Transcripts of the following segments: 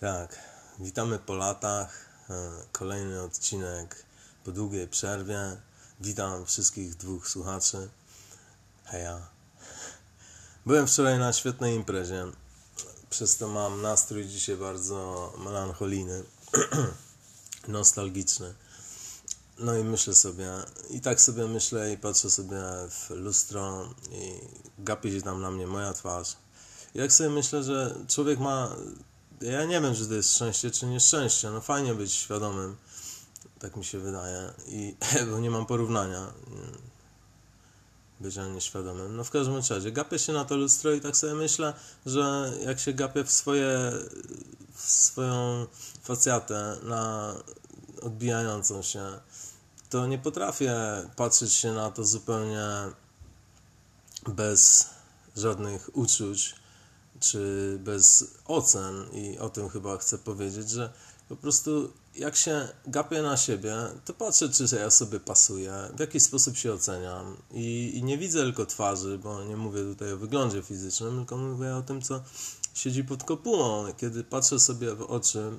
Tak, witamy po latach. E, kolejny odcinek po długiej przerwie. Witam wszystkich dwóch słuchaczy. Heja. Byłem wczoraj na świetnej imprezie. Przez to mam nastrój dzisiaj bardzo melancholijny, nostalgiczny. No i myślę sobie, i tak sobie myślę i patrzę sobie w lustro i gapi się tam na mnie moja twarz. I jak sobie myślę, że człowiek ma ja nie wiem, czy to jest szczęście, czy nieszczęście. No fajnie być świadomym, tak mi się wydaje. I, bo nie mam porównania bycia nieświadomym. No w każdym razie, gapię się na to lustro i tak sobie myślę, że jak się gapię w swoje, w swoją facjatę na odbijającą się, to nie potrafię patrzeć się na to zupełnie bez żadnych uczuć czy bez ocen i o tym chyba chcę powiedzieć, że po prostu jak się gapię na siebie, to patrzę, czy ja sobie pasuję, w jaki sposób się oceniam i, i nie widzę tylko twarzy, bo nie mówię tutaj o wyglądzie fizycznym, tylko mówię o tym, co siedzi pod kopułą. Kiedy patrzę sobie w oczy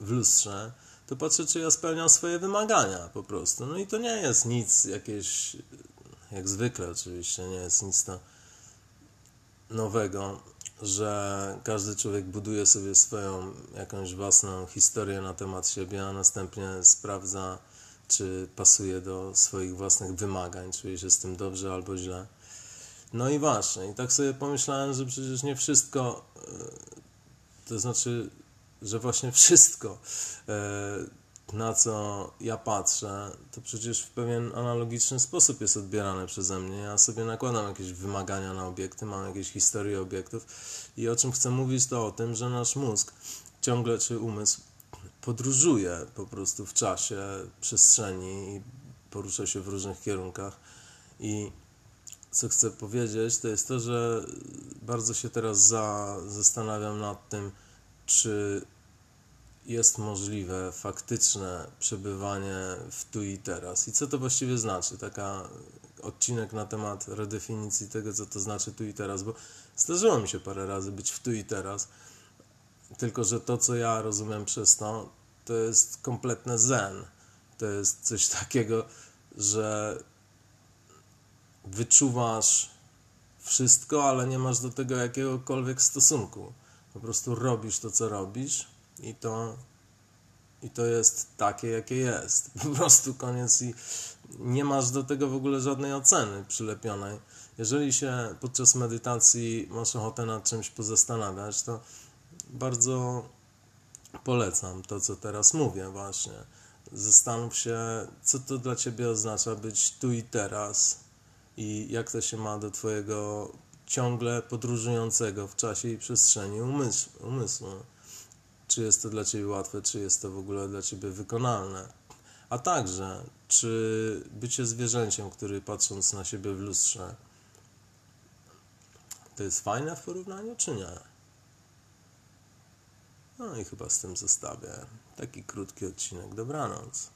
w lustrze, to patrzę, czy ja spełniam swoje wymagania po prostu. No i to nie jest nic jakieś, jak zwykle oczywiście, nie jest nic to nowego że każdy człowiek buduje sobie swoją jakąś własną historię na temat siebie, a następnie sprawdza, czy pasuje do swoich własnych wymagań, czuje się z tym dobrze albo źle. No i właśnie, i tak sobie pomyślałem, że przecież nie wszystko, e, to znaczy, że właśnie wszystko e, na co ja patrzę, to przecież w pewien analogiczny sposób jest odbierane przeze mnie. Ja sobie nakładam jakieś wymagania na obiekty, mam jakieś historie obiektów i o czym chcę mówić, to o tym, że nasz mózg ciągle, czy umysł, podróżuje po prostu w czasie, przestrzeni i porusza się w różnych kierunkach. I co chcę powiedzieć, to jest to, że bardzo się teraz za, zastanawiam nad tym, czy jest możliwe faktyczne przebywanie w tu i teraz. I co to właściwie znaczy? Taka odcinek na temat redefinicji tego, co to znaczy tu i teraz, bo zdarzyło mi się parę razy być w tu i teraz, tylko że to, co ja rozumiem przez to, to jest kompletne zen. To jest coś takiego, że wyczuwasz wszystko, ale nie masz do tego jakiegokolwiek stosunku. Po prostu robisz to, co robisz i to, i to jest takie, jakie jest. Po prostu koniec i nie masz do tego w ogóle żadnej oceny przylepionej. Jeżeli się podczas medytacji masz ochotę nad czymś pozastanawiać, to bardzo polecam to, co teraz mówię właśnie. Zastanów się, co to dla Ciebie oznacza być tu i teraz i jak to się ma do Twojego ciągle podróżującego w czasie i przestrzeni umysłu. umysłu czy jest to dla Ciebie łatwe, czy jest to w ogóle dla Ciebie wykonalne. A także, czy bycie zwierzęciem, który patrząc na siebie w lustrze, to jest fajne w porównaniu, czy nie? No i chyba z tym zostawię. Taki krótki odcinek. Dobranoc.